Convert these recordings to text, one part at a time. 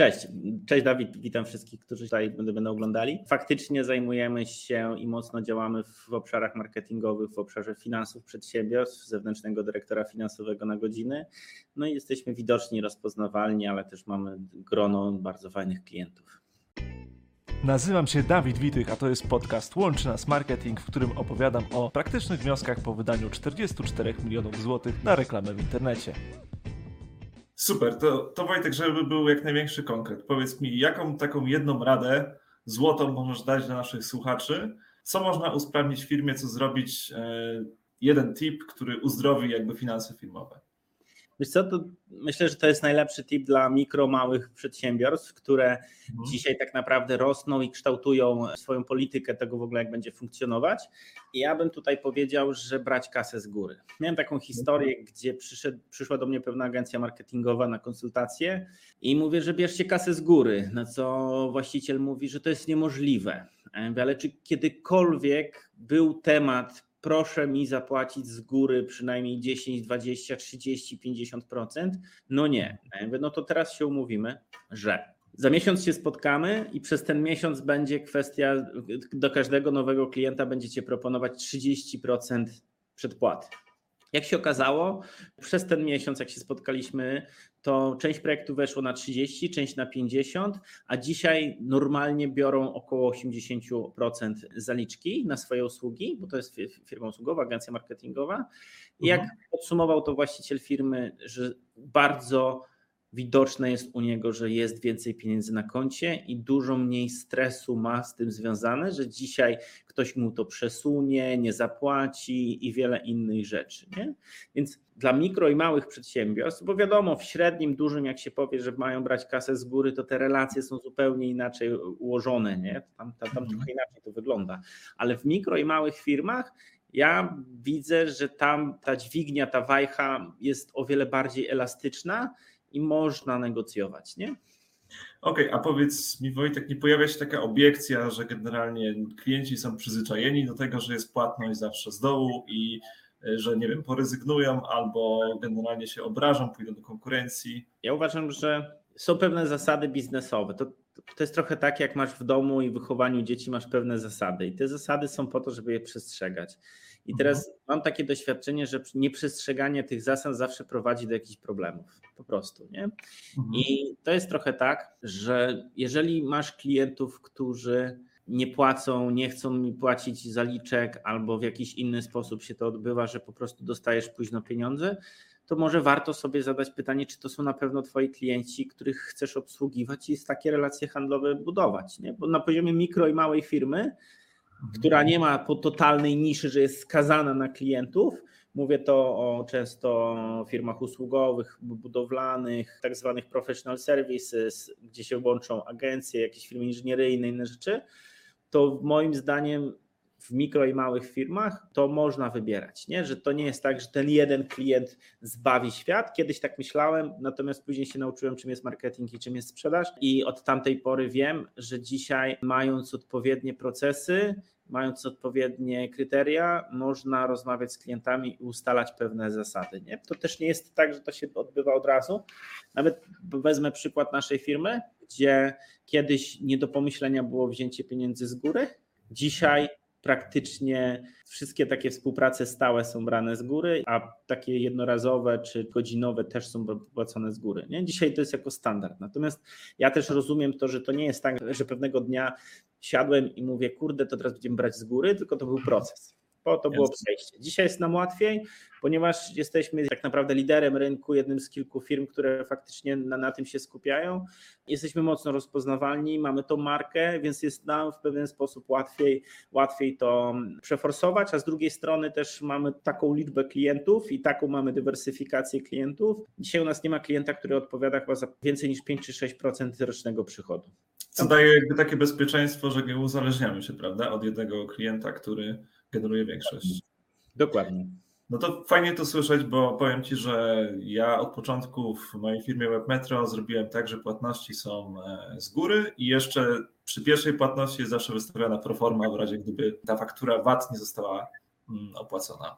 Cześć, cześć Dawid, witam wszystkich, którzy tutaj będą oglądali. Faktycznie zajmujemy się i mocno działamy w obszarach marketingowych, w obszarze finansów przedsiębiorstw, zewnętrznego dyrektora finansowego na godziny. No i jesteśmy widoczni, rozpoznawalni, ale też mamy grono bardzo fajnych klientów. Nazywam się Dawid Witych, a to jest podcast Łączy Nas Marketing, w którym opowiadam o praktycznych wnioskach po wydaniu 44 milionów złotych na reklamę w internecie. Super, to, to Wojtek, żeby był jak największy konkret. Powiedz mi, jaką taką jedną radę złotą możesz dać dla naszych słuchaczy? Co można usprawnić w firmie, co zrobić? E, jeden tip, który uzdrowi jakby finanse firmowe. Wiesz co, to myślę, że to jest najlepszy tip dla mikro, małych przedsiębiorstw, które mhm. dzisiaj tak naprawdę rosną i kształtują swoją politykę tego w ogóle, jak będzie funkcjonować. I ja bym tutaj powiedział, że brać kasę z góry. Miałem taką historię, mhm. gdzie przyszedł, przyszła do mnie pewna agencja marketingowa na konsultację i mówię, że bierzcie kasę z góry, na co właściciel mówi, że to jest niemożliwe. Ale czy kiedykolwiek był temat proszę mi zapłacić z góry przynajmniej 10, 20, 30, 50%. No nie. No to teraz się umówimy, że za miesiąc się spotkamy i przez ten miesiąc będzie kwestia, do każdego nowego klienta będziecie proponować 30% przedpłaty. Jak się okazało, przez ten miesiąc, jak się spotkaliśmy, to część projektu weszło na 30, część na 50, a dzisiaj normalnie biorą około 80% zaliczki na swoje usługi, bo to jest firma usługowa, agencja marketingowa. I jak mhm. podsumował to właściciel firmy, że bardzo widoczne jest u niego, że jest więcej pieniędzy na koncie i dużo mniej stresu ma z tym związane, że dzisiaj ktoś mu to przesunie, nie zapłaci i wiele innych rzeczy. Nie? Więc dla mikro i małych przedsiębiorstw, bo wiadomo, w średnim, dużym, jak się powie, że mają brać kasę z góry, to te relacje są zupełnie inaczej ułożone, nie? Tam, tam, tam mhm. trochę inaczej to wygląda. Ale w mikro i małych firmach ja widzę, że tam ta dźwignia, ta wajcha jest o wiele bardziej elastyczna i można negocjować, nie? Okej, okay, a powiedz mi Wojtek, nie pojawia się taka obiekcja, że generalnie klienci są przyzwyczajeni do tego, że jest płatność zawsze z dołu i e, że nie wiem, porezygnują albo generalnie się obrażą, pójdą do konkurencji? Ja uważam, że są pewne zasady biznesowe. To, to jest trochę tak, jak masz w domu i wychowaniu dzieci masz pewne zasady i te zasady są po to, żeby je przestrzegać. I teraz mhm. mam takie doświadczenie, że nieprzestrzeganie tych zasad zawsze prowadzi do jakichś problemów. Po prostu, nie? Mhm. I to jest trochę tak, że jeżeli masz klientów, którzy nie płacą, nie chcą mi płacić zaliczek, albo w jakiś inny sposób się to odbywa, że po prostu dostajesz późno pieniądze, to może warto sobie zadać pytanie, czy to są na pewno Twoi klienci, których chcesz obsługiwać i takie relacje handlowe budować. Nie? Bo na poziomie mikro i małej firmy która nie ma totalnej niszy, że jest skazana na klientów. Mówię to o często firmach usługowych, budowlanych, tak zwanych professional services, gdzie się łączą agencje, jakieś firmy inżynieryjne, inne rzeczy. To moim zdaniem w mikro i małych firmach to można wybierać, nie? że to nie jest tak, że ten jeden klient zbawi świat. Kiedyś tak myślałem, natomiast później się nauczyłem, czym jest marketing i czym jest sprzedaż, i od tamtej pory wiem, że dzisiaj, mając odpowiednie procesy, mając odpowiednie kryteria, można rozmawiać z klientami i ustalać pewne zasady. Nie? To też nie jest tak, że to się odbywa od razu. Nawet wezmę przykład naszej firmy, gdzie kiedyś nie do pomyślenia było wzięcie pieniędzy z góry. Dzisiaj praktycznie wszystkie takie współprace stałe są brane z góry, a takie jednorazowe czy godzinowe też są płacone z góry. Nie? Dzisiaj to jest jako standard. Natomiast ja też rozumiem to, że to nie jest tak, że pewnego dnia siadłem i mówię, kurde, to teraz będziemy brać z góry, tylko to był proces. Po to było przejście. Dzisiaj jest nam łatwiej, ponieważ jesteśmy tak naprawdę liderem rynku, jednym z kilku firm, które faktycznie na, na tym się skupiają. Jesteśmy mocno rozpoznawalni, mamy tą markę, więc jest nam w pewien sposób łatwiej, łatwiej to przeforsować, a z drugiej strony też mamy taką liczbę klientów i taką mamy dywersyfikację klientów. Dzisiaj u nas nie ma klienta, który odpowiada chyba za więcej niż 5 czy 6% rocznego przychodu. Co daje jakby takie bezpieczeństwo, że nie uzależniamy się, prawda, od jednego klienta, który generuje większość. Dokładnie. No to fajnie to słyszeć, bo powiem Ci, że ja od początku w mojej firmie WebMetro zrobiłem tak, że płatności są e, z góry i jeszcze przy pierwszej płatności jest zawsze wystawiona proforma w razie gdyby ta faktura VAT nie została mm, opłacona.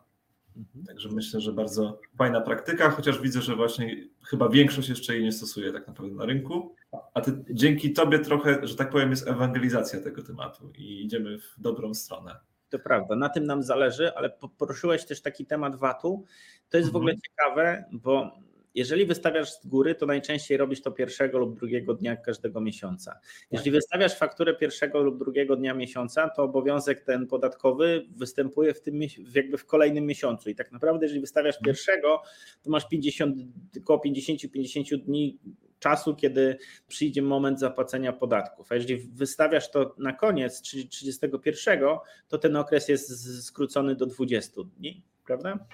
Mhm. Także myślę, że bardzo fajna praktyka, chociaż widzę, że właśnie chyba większość jeszcze jej nie stosuje tak naprawdę na rynku. A ty, dzięki tobie trochę, że tak powiem, jest ewangelizacja tego tematu i idziemy w dobrą stronę. To prawda, na tym nam zależy, ale poruszyłeś też taki temat VAT-u. To jest mhm. w ogóle ciekawe, bo jeżeli wystawiasz z góry, to najczęściej robisz to pierwszego lub drugiego dnia każdego miesiąca. Jeżeli tak. wystawiasz fakturę pierwszego lub drugiego dnia miesiąca, to obowiązek ten podatkowy występuje w tym jakby w kolejnym miesiącu. I tak naprawdę, jeżeli wystawiasz mhm. pierwszego, to masz 50, około 50-50 dni czasu, kiedy przyjdzie moment zapłacenia podatków. A jeżeli wystawiasz to na koniec, czyli 31, to ten okres jest skrócony do 20 dni, prawda?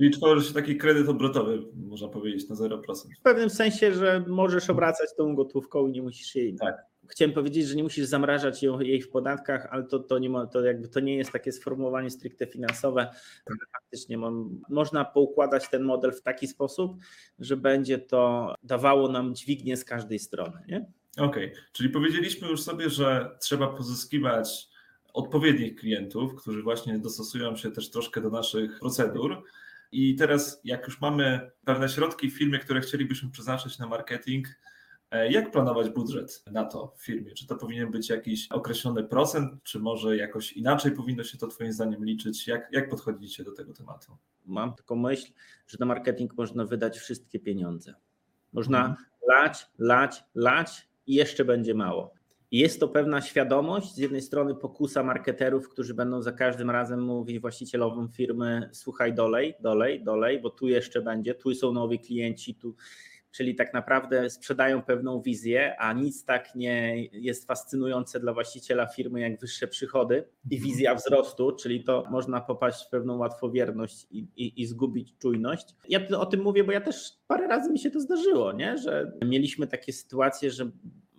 Czyli tworzy się taki kredyt obrotowy, można powiedzieć, na 0%. W pewnym sensie, że możesz obracać tą gotówką i nie musisz jej. Tak. Chciałem powiedzieć, że nie musisz zamrażać jej w podatkach, ale to, to, nie, ma, to, jakby to nie jest takie sformułowanie stricte finansowe. Faktycznie mam, można poukładać ten model w taki sposób, że będzie to dawało nam dźwignię z każdej strony. Okej, okay. czyli powiedzieliśmy już sobie, że trzeba pozyskiwać odpowiednich klientów, którzy właśnie dostosują się też troszkę do naszych procedur. I teraz, jak już mamy pewne środki w firmie, które chcielibyśmy przeznaczyć na marketing, e, jak planować budżet na to w firmie? Czy to powinien być jakiś określony procent, czy może jakoś inaczej powinno się to Twoim zdaniem liczyć? Jak, jak podchodzicie do tego tematu? Mam taką myśl, że na marketing można wydać wszystkie pieniądze. Można mhm. lać, lać, lać i jeszcze będzie mało. Jest to pewna świadomość, z jednej strony pokusa marketerów, którzy będą za każdym razem mówić właścicielowym firmy: słuchaj, dolej, dolej, dolej, bo tu jeszcze będzie, tu są nowi klienci, tu. Czyli tak naprawdę sprzedają pewną wizję, a nic tak nie jest fascynujące dla właściciela firmy jak wyższe przychody i wizja wzrostu, czyli to można popaść w pewną łatwowierność i, i, i zgubić czujność. Ja o tym mówię, bo ja też parę razy mi się to zdarzyło, nie? że mieliśmy takie sytuacje, że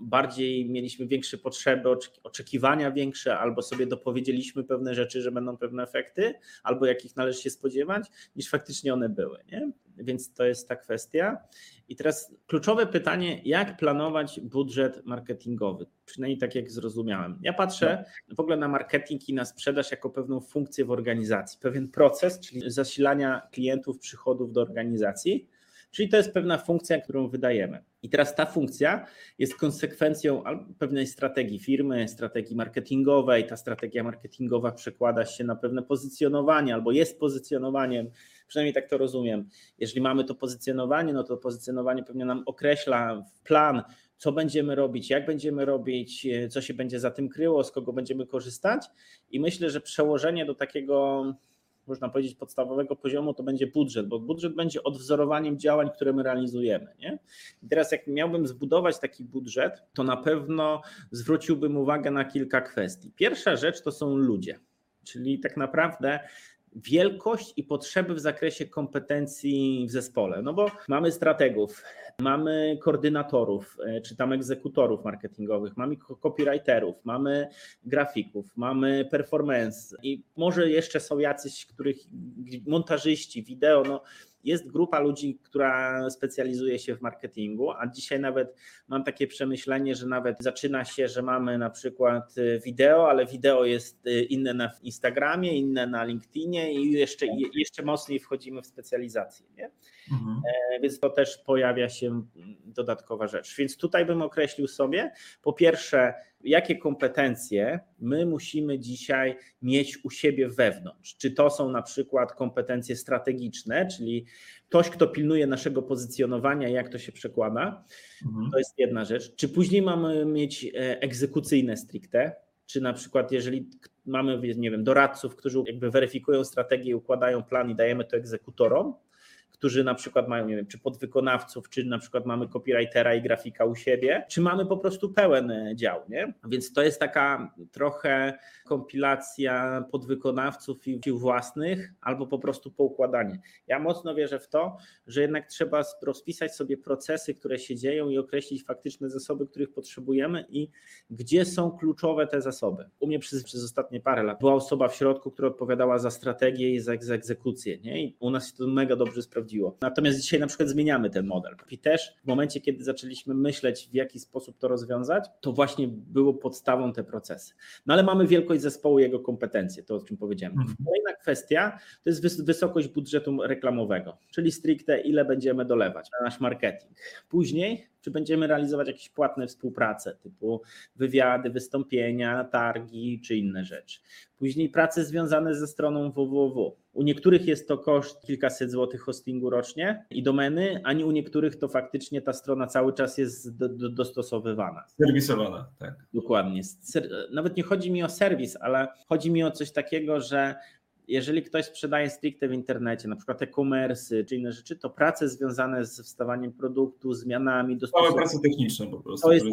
bardziej mieliśmy większe potrzeby, oczekiwania większe, albo sobie dopowiedzieliśmy pewne rzeczy, że będą pewne efekty, albo jakich należy się spodziewać, niż faktycznie one były. Nie? Więc to jest ta kwestia. I teraz kluczowe pytanie, jak planować budżet marketingowy? Przynajmniej tak jak zrozumiałem. Ja patrzę w ogóle na marketing i na sprzedaż jako pewną funkcję w organizacji, pewien proces, czyli zasilania klientów, przychodów do organizacji Czyli to jest pewna funkcja, którą wydajemy. I teraz ta funkcja jest konsekwencją pewnej strategii firmy, strategii marketingowej. Ta strategia marketingowa przekłada się na pewne pozycjonowanie albo jest pozycjonowaniem, przynajmniej tak to rozumiem. Jeżeli mamy to pozycjonowanie, no to pozycjonowanie pewnie nam określa plan, co będziemy robić, jak będziemy robić, co się będzie za tym kryło, z kogo będziemy korzystać. I myślę, że przełożenie do takiego można powiedzieć, podstawowego poziomu, to będzie budżet, bo budżet będzie odwzorowaniem działań, które my realizujemy. Nie? I teraz, jak miałbym zbudować taki budżet, to na pewno zwróciłbym uwagę na kilka kwestii. Pierwsza rzecz to są ludzie, czyli tak naprawdę wielkość i potrzeby w zakresie kompetencji w zespole. No bo mamy strategów, mamy koordynatorów, e, czy tam egzekutorów marketingowych, mamy copywriterów, mamy grafików, mamy performance i może jeszcze są jacyś, których montażyści, wideo, no jest grupa ludzi, która specjalizuje się w marketingu, a dzisiaj nawet mam takie przemyślenie, że nawet zaczyna się, że mamy na przykład y, wideo, ale wideo jest y, inne na Instagramie, inne na LinkedInie i jeszcze, jeszcze mocniej wchodzimy w specjalizację. Nie? Mhm. E, więc to też pojawia się dodatkowa rzecz. Więc tutaj bym określił sobie, po pierwsze, jakie kompetencje my musimy dzisiaj mieć u siebie wewnątrz. Czy to są na przykład kompetencje strategiczne, czyli ktoś, kto pilnuje naszego pozycjonowania, jak to się przekłada. Mhm. To jest jedna rzecz. Czy później mamy mieć e, egzekucyjne stricte, czy na przykład jeżeli mamy, nie wiem, doradców, którzy jakby weryfikują strategię, układają plan i dajemy to egzekutorom, którzy na przykład mają, nie wiem, czy podwykonawców, czy na przykład mamy copywritera i grafika u siebie, czy mamy po prostu pełen e, dział, nie? Więc to jest taka trochę kompilacja podwykonawców i sił własnych, albo po prostu poukładanie. Ja mocno wierzę w to, że jednak trzeba rozpisać sobie procesy, które się dzieją i określić faktyczne zasoby, których potrzebujemy i gdzie są kluczowe te zasoby. U mnie przez, przez ostatnie parę lat była osoba w środku, która odpowiadała za strategię i za, za egzekucję, nie? I u nas się to mega dobrze sprawdziło sprawdziło. Natomiast dzisiaj na przykład zmieniamy ten model. I też w momencie, kiedy zaczęliśmy myśleć, w jaki sposób to rozwiązać, to właśnie było podstawą te procesy. No ale mamy wielkość zespołu jego kompetencje, to o czym powiedziałem. Mhm. Kolejna kwestia to jest wys- wysokość budżetu reklamowego, czyli stricte ile będziemy dolewać na nasz marketing. Później, czy będziemy realizować jakieś płatne współprace typu wywiady, wystąpienia, targi czy inne rzeczy. Później prace związane ze stroną www. U niektórych jest to koszt kilkaset złotych hostingu rocznie i domeny, ani u niektórych to faktycznie ta strona cały czas jest do, do, dostosowywana. Serwisowana, tak. Dokładnie. Ser- Nawet nie chodzi mi o serwis, ale chodzi mi o coś takiego, że jeżeli ktoś sprzedaje stricte w internecie, na przykład e-commerce czy inne rzeczy, to prace związane z wstawaniem produktu, zmianami, Małe dostosowaniem, prace techniczne po prostu. To jest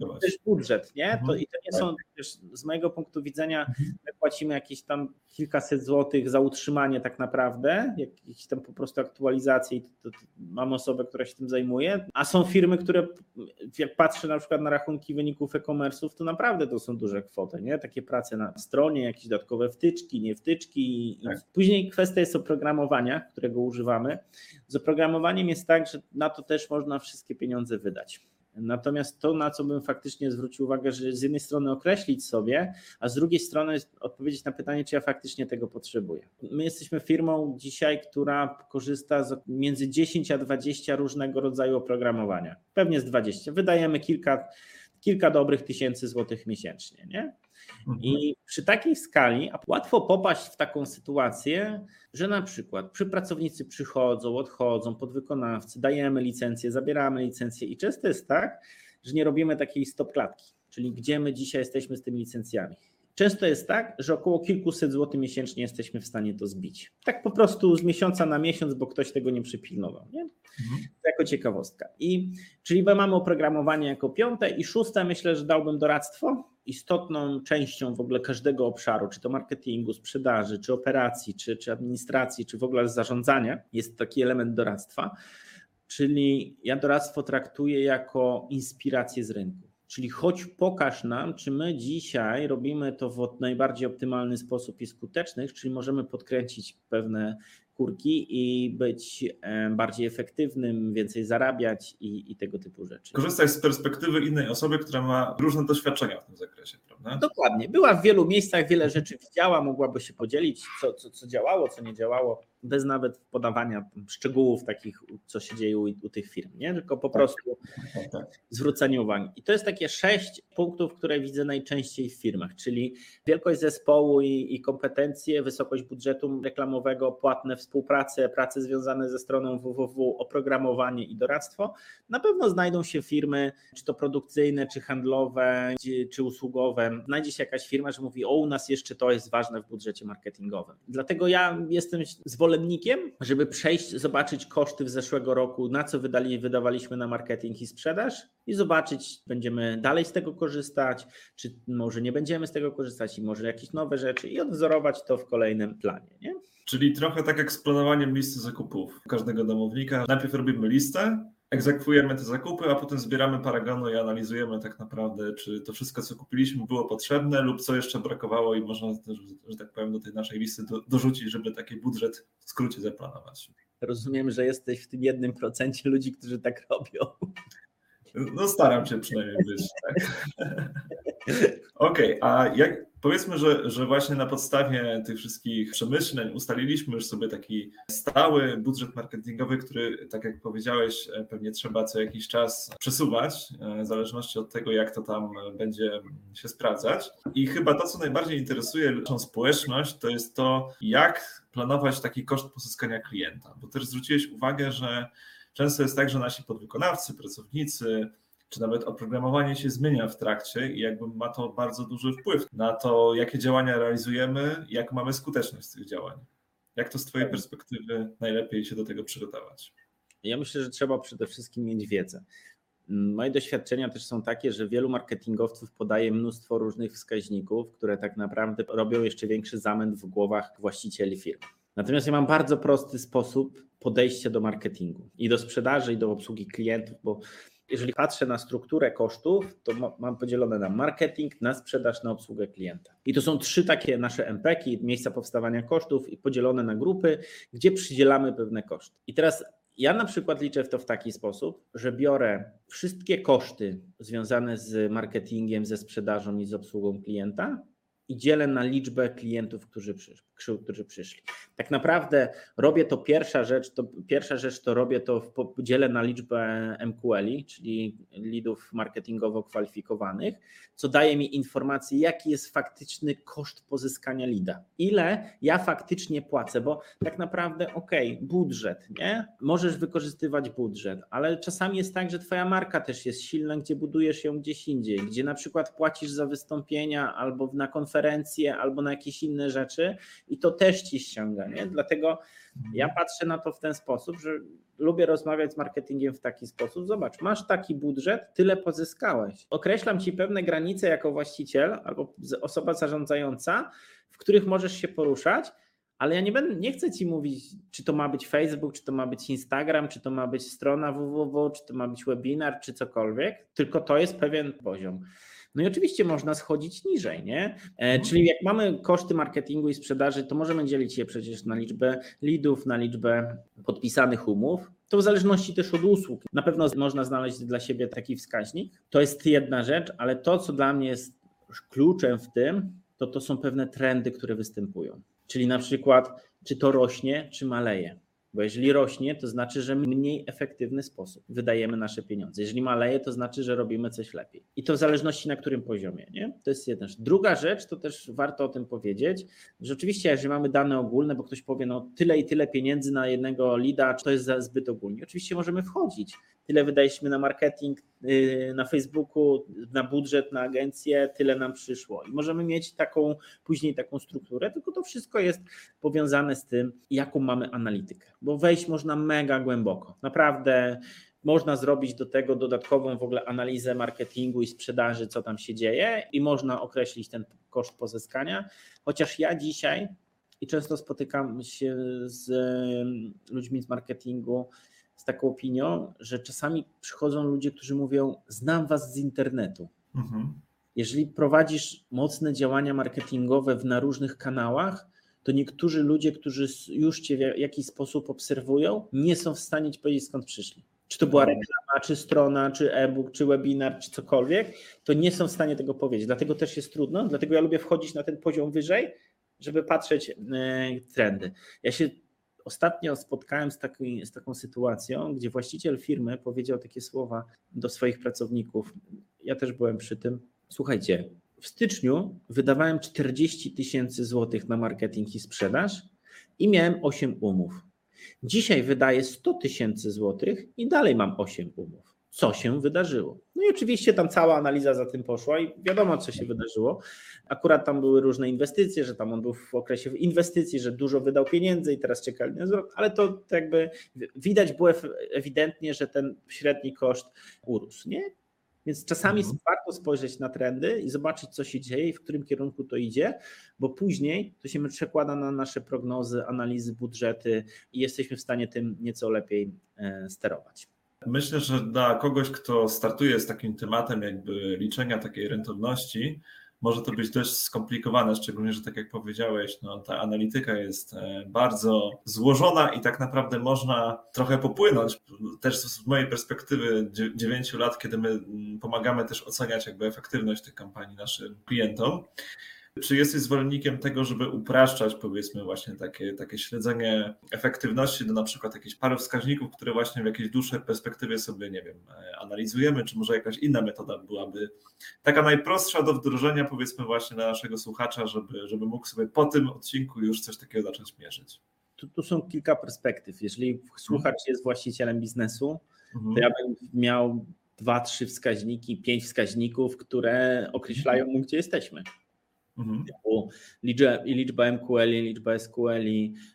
to jest budżet, nie? To, Mhm. I to nie są, wiesz, z mojego punktu widzenia, Mhm. my płacimy jakieś tam kilkaset złotych za utrzymanie tak naprawdę, jakieś tam po prostu aktualizacje i to, to, to mam osobę, która się tym zajmuje, a są firmy, które jak patrzę na przykład na rachunki wyników e-commerce'ów, to naprawdę to są duże kwoty, nie? Takie prace na stronie, jakieś dodatkowe wtyczki, nie wtyczki. I- Tak. Później kwestia jest oprogramowania, którego używamy. Z oprogramowaniem jest tak, że na to też można wszystkie pieniądze wydać. Natomiast to, na co bym faktycznie zwrócił uwagę, że z jednej strony określić sobie, a z drugiej strony odpowiedzieć na pytanie, czy ja faktycznie tego potrzebuję. My jesteśmy firmą dzisiaj, która korzysta z między 10 a 20 różnego rodzaju oprogramowania. Pewnie z 20. Wydajemy kilka, kilka dobrych tysięcy złotych miesięcznie. Nie? I przy takiej skali łatwo popaść w taką sytuację, że na przykład przy pracownicy przychodzą, odchodzą, podwykonawcy, dajemy licencję, zabieramy licencję i często jest tak, że nie robimy takiej stop klatki, czyli gdzie my dzisiaj jesteśmy z tymi licencjami. Często jest tak, że około kilkuset złotych miesięcznie jesteśmy w stanie to zbić. Tak po prostu z miesiąca na miesiąc, bo ktoś tego nie przypilnował. Nie? Mhm. Jako ciekawostka. I czyli my mamy oprogramowanie jako piąte i szóste myślę, że dałbym doradztwo. Istotną częścią w ogóle każdego obszaru, czy to marketingu, sprzedaży, czy operacji, czy, czy administracji, czy w ogóle zarządzania, jest taki element doradztwa. Czyli ja doradztwo traktuję jako inspirację z rynku. Czyli choć pokaż nam, czy my dzisiaj robimy to w najbardziej optymalny sposób i skutecznych, czyli możemy podkręcić pewne kurki i być e, bardziej efektywnym, więcej zarabiać i, i tego typu rzeczy. Korzystać z perspektywy innej osoby, która ma różne doświadczenia w tym zakresie, prawda? Dokładnie. Była w wielu miejscach, wiele rzeczy widziała, mogłaby się podzielić, co, co, co działało, co nie działało, bez nawet podawania szczegółów takich, co się dzieje u, u tych firm, nie? tylko po prostu Tak, tak. zwrócenie uwagi. I to jest takie sześć punktów, które widzę najczęściej w firmach, czyli wielkość zespołu i, i kompetencje, wysokość budżetu reklamowego, płatne współprace, prace związane ze stroną www, oprogramowanie i doradztwo. Na pewno znajdą się firmy, czy to produkcyjne, czy handlowe, czy usługowe. Znajdzie się jakaś firma, że mówi, o u nas jeszcze to jest ważne w budżecie marketingowym. Dlatego ja jestem zwolennikiem, żeby przejść, zobaczyć koszty w zeszłego roku, na co wydali, wydawaliśmy na marketing i sprzedaż i zobaczyć, będziemy dalej z tego korzystać, czy może nie będziemy z tego korzystać i może jakieś nowe rzeczy i odwzorować to w kolejnym planie. Nie? Czyli trochę tak jak z planowaniem listy zakupów każdego domownika. Najpierw robimy listę, egzekwujemy te zakupy, a potem zbieramy paragony i analizujemy tak naprawdę, czy to wszystko, co kupiliśmy, było potrzebne lub co jeszcze brakowało i można, też, że tak powiem, do tej naszej listy do, dorzucić, żeby taki budżet w skrócie zaplanować. Rozumiem, że jesteś w tym jednym procencie ludzi, którzy tak robią. No staram się przynajmniej być. Tak? Okej, okay, a jak powiedzmy, że, że właśnie na podstawie tych wszystkich przemyśleń ustaliliśmy już sobie taki stały budżet marketingowy, który, tak jak powiedziałeś, pewnie trzeba co jakiś czas przesuwać, w zależności od tego, jak to tam będzie się sprawdzać. I chyba to, co najbardziej interesuje naszą społeczność, to jest to, jak planować taki koszt pozyskania klienta. Bo też zwróciłeś uwagę, że Często jest tak, że nasi podwykonawcy, pracownicy, czy nawet oprogramowanie się zmienia w trakcie i jakby ma to bardzo duży wpływ na to, jakie działania realizujemy, jak mamy skuteczność tych działań. Jak to z Twojej perspektywy najlepiej się do tego przygotować? Ja myślę, że trzeba przede wszystkim mieć wiedzę. Moje doświadczenia też są takie, że wielu marketingowców podaje mnóstwo różnych wskaźników, które tak naprawdę robią jeszcze większy zamęt w głowach właścicieli firm. Natomiast ja mam bardzo prosty sposób podejścia do marketingu i do sprzedaży, i do obsługi klientów, bo jeżeli patrzę na strukturę kosztów, to mam podzielone na marketing, na sprzedaż, na obsługę klienta. I to są trzy takie nasze MPki, miejsca powstawania kosztów i podzielone na grupy, gdzie przydzielamy pewne koszty. I teraz ja na przykład liczę w to w taki sposób, że biorę wszystkie koszty związane z marketingiem, ze sprzedażą i z obsługą klienta i dzielę na liczbę klientów, którzy, przysz, którzy przyszli. Tak naprawdę robię to pierwsza rzecz, to pierwsza rzecz to robię to w na liczbę MQL, czyli leadów marketingowo kwalifikowanych, co daje mi informację, jaki jest faktyczny koszt pozyskania lida. Ile ja faktycznie płacę, bo tak naprawdę ok, budżet, nie? Możesz wykorzystywać budżet, ale czasami jest tak, że twoja marka też jest silna, gdzie budujesz ją gdzieś indziej, gdzie na przykład płacisz za wystąpienia albo na konferencje albo na jakieś inne rzeczy i to też ci ściąga. Nie? Dlatego ja patrzę na to w ten sposób, że lubię rozmawiać z marketingiem w taki sposób. Zobacz, masz taki budżet, tyle pozyskałeś. Określam ci pewne granice jako właściciel albo osoba zarządzająca, w których możesz się poruszać. Ale ja nie, będę, nie chcę ci mówić, czy to ma być Facebook, czy to ma być Instagram, czy to ma być strona www, czy to ma być webinar, czy cokolwiek, tylko to jest pewien poziom. No i oczywiście można schodzić niżej, nie? E, mhm. Czyli jak mamy koszty marketingu i sprzedaży, to możemy dzielić je przecież na liczbę leadów, na liczbę podpisanych umów. To w zależności też od usług. Na pewno można znaleźć dla siebie taki wskaźnik. To jest jedna rzecz, ale to, co dla mnie jest kluczem w tym, to to są pewne trendy, które występują. Czyli na przykład, czy to rośnie, czy maleje. Bo jeżeli rośnie, to znaczy, że mniej efektywny sposób wydajemy nasze pieniądze. Jeżeli maleje, to znaczy, że robimy coś lepiej. I to w zależności na którym poziomie. Nie? To jest jedna rzecz. Druga rzecz, to też warto o tym powiedzieć, że oczywiście, jeżeli mamy dane ogólne, bo ktoś powie, no tyle i tyle pieniędzy na jednego lida, to jest zbyt ogólnie. Oczywiście możemy wchodzić. Tyle wydaliśmy na marketing, y, na Facebooku, na budżet, na agencję, tyle nam przyszło. I możemy mieć taką, później taką strukturę, tylko to wszystko jest powiązane z tym, jaką mamy analitykę bo wejść można mega głęboko. Naprawdę można zrobić do tego dodatkową w ogóle analizę marketingu i sprzedaży, co tam się dzieje, i można określić ten koszt pozyskania. Chociaż ja dzisiaj i często spotykam się z ludźmi z marketingu z taką opinią, że czasami przychodzą ludzie, którzy mówią: Znam was z internetu. Mhm. Jeżeli prowadzisz mocne działania marketingowe na różnych kanałach, to niektórzy ludzie, którzy już Cię w jakiś sposób obserwują, nie są w stanie Ci powiedzieć, skąd przyszli. Czy to była reklama, czy strona, czy e-book, czy webinar, czy cokolwiek, to nie są w stanie tego powiedzieć. Dlatego też jest trudno, dlatego ja lubię wchodzić na ten poziom wyżej, żeby patrzeć e, trendy. Ja się ostatnio spotkałem z, taki, z taką sytuacją, gdzie właściciel firmy powiedział takie słowa do swoich pracowników. Ja też byłem przy tym. Słuchajcie, w styczniu wydawałem 40 tysięcy złotych na marketing i sprzedaż i miałem 8 umów. Dzisiaj wydaję 100 tysięcy złotych i dalej mam 8 umów. Co się wydarzyło? No i oczywiście tam cała analiza za tym poszła i wiadomo, co się wydarzyło. Akurat tam były różne inwestycje, że tam on był w okresie inwestycji, że dużo wydał pieniędzy i teraz czekali na zwrot, ale to jakby widać było ewidentnie, że ten średni koszt urósł. Nie? Więc czasami mhm. warto spojrzeć na trendy i zobaczyć, co się dzieje i w którym kierunku to idzie, bo później to się przekłada na nasze prognozy, analizy, budżety i jesteśmy w stanie tym nieco lepiej e, sterować. Myślę, że dla kogoś, kto startuje z takim tematem, jakby liczenia takiej rentowności, może to być dość skomplikowane, szczególnie, że tak jak powiedziałeś, no, ta analityka jest e, bardzo złożona i tak naprawdę można trochę popłynąć. Też z mojej perspektywy 9 lat, kiedy my pomagamy też oceniać jakby efektywność tych kampanii naszym klientom, czy jesteś zwolennikiem tego, żeby upraszczać, powiedzmy, właśnie takie, takie śledzenie efektywności do na przykład jakichś paru wskaźników, które właśnie w jakiejś dłuższej perspektywie sobie, nie wiem, analizujemy, czy może jakaś inna metoda byłaby taka najprostsza do wdrożenia, powiedzmy, właśnie dla naszego słuchacza, żeby, żeby mógł sobie po tym odcinku już coś takiego zacząć mierzyć? Tu, tu są kilka perspektyw. Jeżeli słuchacz jest właścicielem biznesu, mhm. to ja bym miał dwa, trzy wskaźniki, pięć wskaźników, które określają mu, gdzie jesteśmy. Mhm. Liczba, liczba MQL, liczba SQL,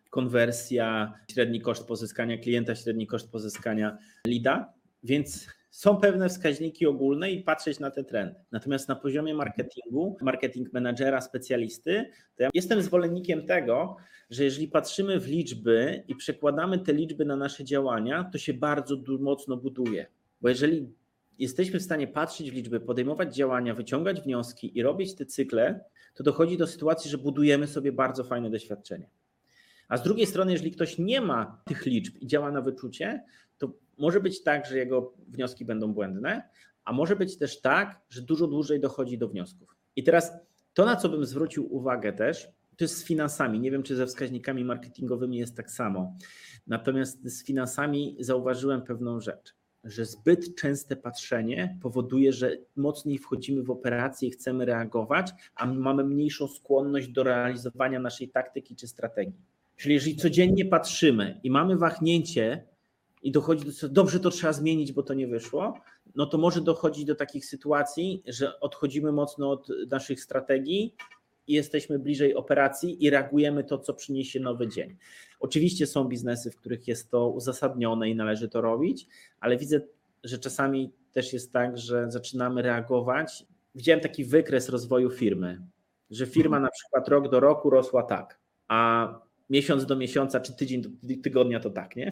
konwersja, średni koszt pozyskania klienta, średni koszt pozyskania lida, więc są pewne wskaźniki ogólne i patrzeć na te trendy. Natomiast na poziomie marketingu, marketing menadżera, specjalisty, to ja jestem zwolennikiem tego, że jeżeli patrzymy w liczby i przekładamy te liczby na nasze działania, to się bardzo mocno buduje. Bo jeżeli jesteśmy w stanie patrzeć w liczby, podejmować działania, wyciągać wnioski i robić te cykle, to dochodzi do sytuacji, że budujemy sobie bardzo fajne doświadczenie. A z drugiej strony, jeżeli ktoś nie ma tych liczb i działa na wyczucie, to może być tak, że jego wnioski będą błędne, a może być też tak, że dużo dłużej dochodzi do wniosków. I teraz to, na co bym zwrócił uwagę też, to jest z finansami. Nie wiem, czy ze wskaźnikami marketingowymi jest tak samo. Natomiast z finansami zauważyłem pewną rzecz, że zbyt częste patrzenie powoduje, że mocniej wchodzimy w operacje i chcemy reagować, a mamy mniejszą skłonność do realizowania naszej taktyki czy strategii. Czyli jeżeli codziennie patrzymy i mamy wahnięcie i dochodzi do tego, dobrze to trzeba zmienić, bo to nie wyszło, no to może dochodzić do takich sytuacji, że odchodzimy mocno od naszych strategii jesteśmy bliżej operacji i reagujemy to, co przyniesie nowy dzień. Oczywiście są biznesy, w których jest to uzasadnione i należy to robić, ale widzę, że czasami też jest tak, że zaczynamy reagować. Widziałem taki wykres rozwoju firmy, że firma na przykład rok do roku rosła tak, a miesiąc do miesiąca czy tydzień do tygodnia to tak, nie?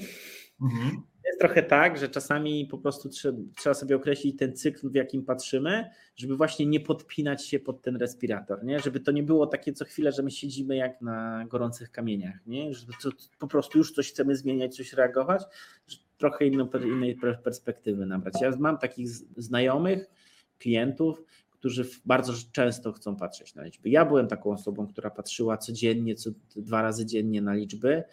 Mhm. Trochę tak, że czasami po prostu trzeba, sobie określić ten cykl, w jakim patrzymy, żeby właśnie nie podpinać się pod ten respirator, nie? żeby to nie było takie co chwilę, że my siedzimy jak na gorących kamieniach, nie? żeby to, po prostu już coś chcemy zmieniać, coś reagować, trochę inną, innej perspektywy nabrać. Ja mam takich znajomych, klientów, którzy bardzo często chcą patrzeć na liczby. Ja byłem taką osobą, która patrzyła codziennie, co dwa razy dziennie na liczby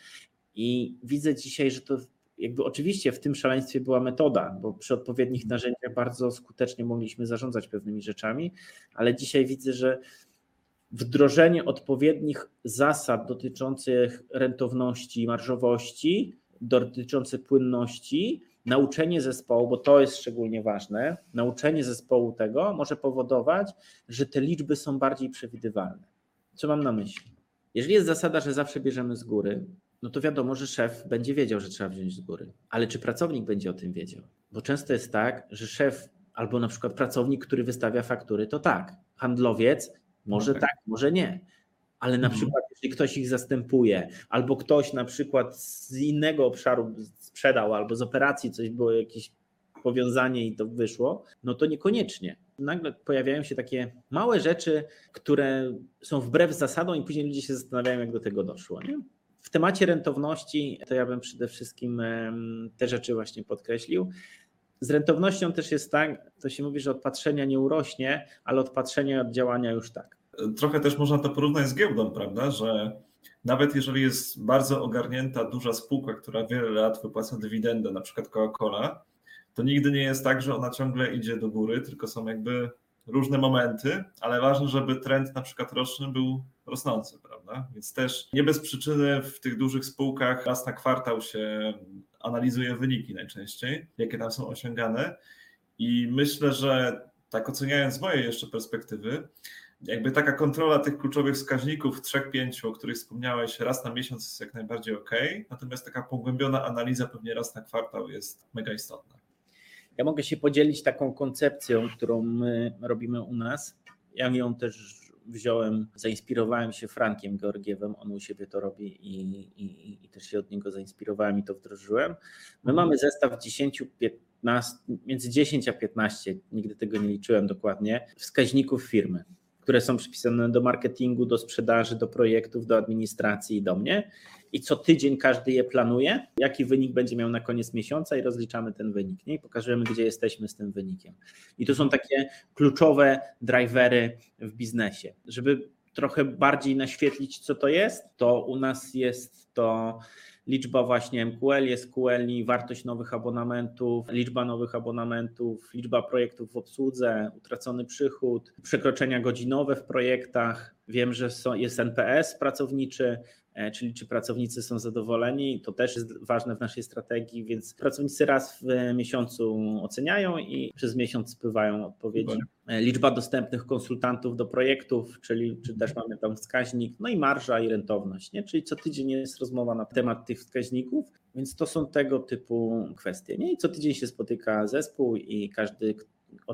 i widzę dzisiaj, że to jakby oczywiście w tym szaleństwie była metoda, bo przy odpowiednich narzędziach bardzo skutecznie mogliśmy zarządzać pewnymi rzeczami, ale dzisiaj widzę, że wdrożenie odpowiednich zasad dotyczących rentowności, marżowości, dotyczących płynności, nauczenie zespołu, bo to jest szczególnie ważne, nauczenie zespołu tego może powodować, że te liczby są bardziej przewidywalne. Co mam na myśli? Jeżeli jest zasada, że zawsze bierzemy z góry, no to wiadomo, że szef będzie wiedział, że trzeba wziąć z góry. Ale czy pracownik będzie o tym wiedział? Bo często jest tak, że szef albo na przykład pracownik, który wystawia faktury, to tak. Handlowiec może no tak. tak, może nie. Ale na mhm. przykład, jeśli ktoś ich zastępuje, albo ktoś na przykład z innego obszaru sprzedał, albo z operacji coś było jakieś powiązanie i to wyszło, no to niekoniecznie. Nagle pojawiają się takie małe rzeczy, które są wbrew zasadom, i później ludzie się zastanawiają, jak do tego doszło. Nie? W temacie rentowności to ja bym przede wszystkim te rzeczy właśnie podkreślił. Z rentownością też jest tak, to się mówi, że od patrzenia nie urośnie, ale od patrzenia od działania już tak. Trochę też można to porównać z giełdą, prawda? Że nawet jeżeli jest bardzo ogarnięta duża spółka, która wiele lat wypłaca dywidendę, na przykład Coca-Cola, to nigdy nie jest tak, że ona ciągle idzie do góry, tylko są jakby różne momenty, ale ważne, żeby trend na przykład roczny był rosnący, prawda? Więc też nie bez przyczyny w tych dużych spółkach raz na kwartał się analizuje wyniki najczęściej, jakie tam są osiągane. I myślę, że tak oceniając z mojej jeszcze perspektywy, jakby taka kontrola tych kluczowych wskaźników, trzech, pięciu, o których wspomniałeś, raz na miesiąc jest jak najbardziej ok, natomiast taka pogłębiona analiza pewnie raz na kwartał jest mega istotna. Ja mogę się podzielić taką koncepcją, którą my robimy u nas. Ja ją też wziąłem, zainspirowałem się Frankiem Georgiewem, on u siebie to robi i, i, i też się od niego zainspirowałem i to wdrożyłem. My mamy zestaw 10, 15, między 10 a 15, nigdy tego nie liczyłem dokładnie, wskaźników firmy które są przypisane do marketingu, do sprzedaży, do projektów, do administracji i do mnie. I co tydzień każdy je planuje, jaki wynik będzie miał na koniec miesiąca i rozliczamy ten wynik nie? i pokażemy, gdzie jesteśmy z tym wynikiem. I to są takie kluczowe drivery w biznesie. Żeby trochę bardziej naświetlić, co to jest, to u nas jest to liczba właśnie MQL, SQL, wartość nowych abonamentów, liczba nowych abonamentów, liczba projektów w obsłudze, utracony przychód, przekroczenia godzinowe w projektach. Wiem, że jest NPS pracowniczy, czyli czy pracownicy są zadowoleni. To też jest ważne w naszej strategii, więc pracownicy raz w miesiącu oceniają i przez miesiąc spływają odpowiedzi. E, liczba dostępnych konsultantów do projektów, czyli czy też mamy tam wskaźnik, no i marża i rentowność, nie? czyli co tydzień jest rozmowa na temat tych wskaźników, więc to są tego typu kwestie. Nie? I co tydzień się spotyka zespół i każdy,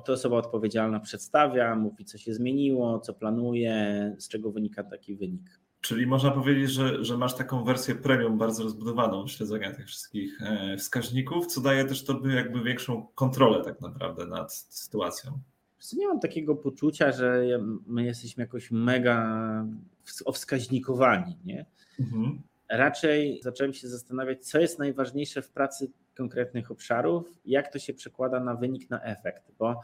to osoba odpowiedzialna przedstawia, mówi co się zmieniło, co planuje, z czego wynika taki wynik. Czyli można powiedzieć, że, że masz taką wersję premium bardzo rozbudowaną śledzenia tych wszystkich e, wskaźników, co daje też tobie jakby większą kontrolę tak naprawdę nad sytuacją. Nie mam takiego poczucia, że my jesteśmy jakoś mega owskaźnikowani, nie? Mhm. Raczej zacząłem się zastanawiać, co jest najważniejsze w pracy konkretnych obszarów, jak to się przekłada na wynik, na efekt, bo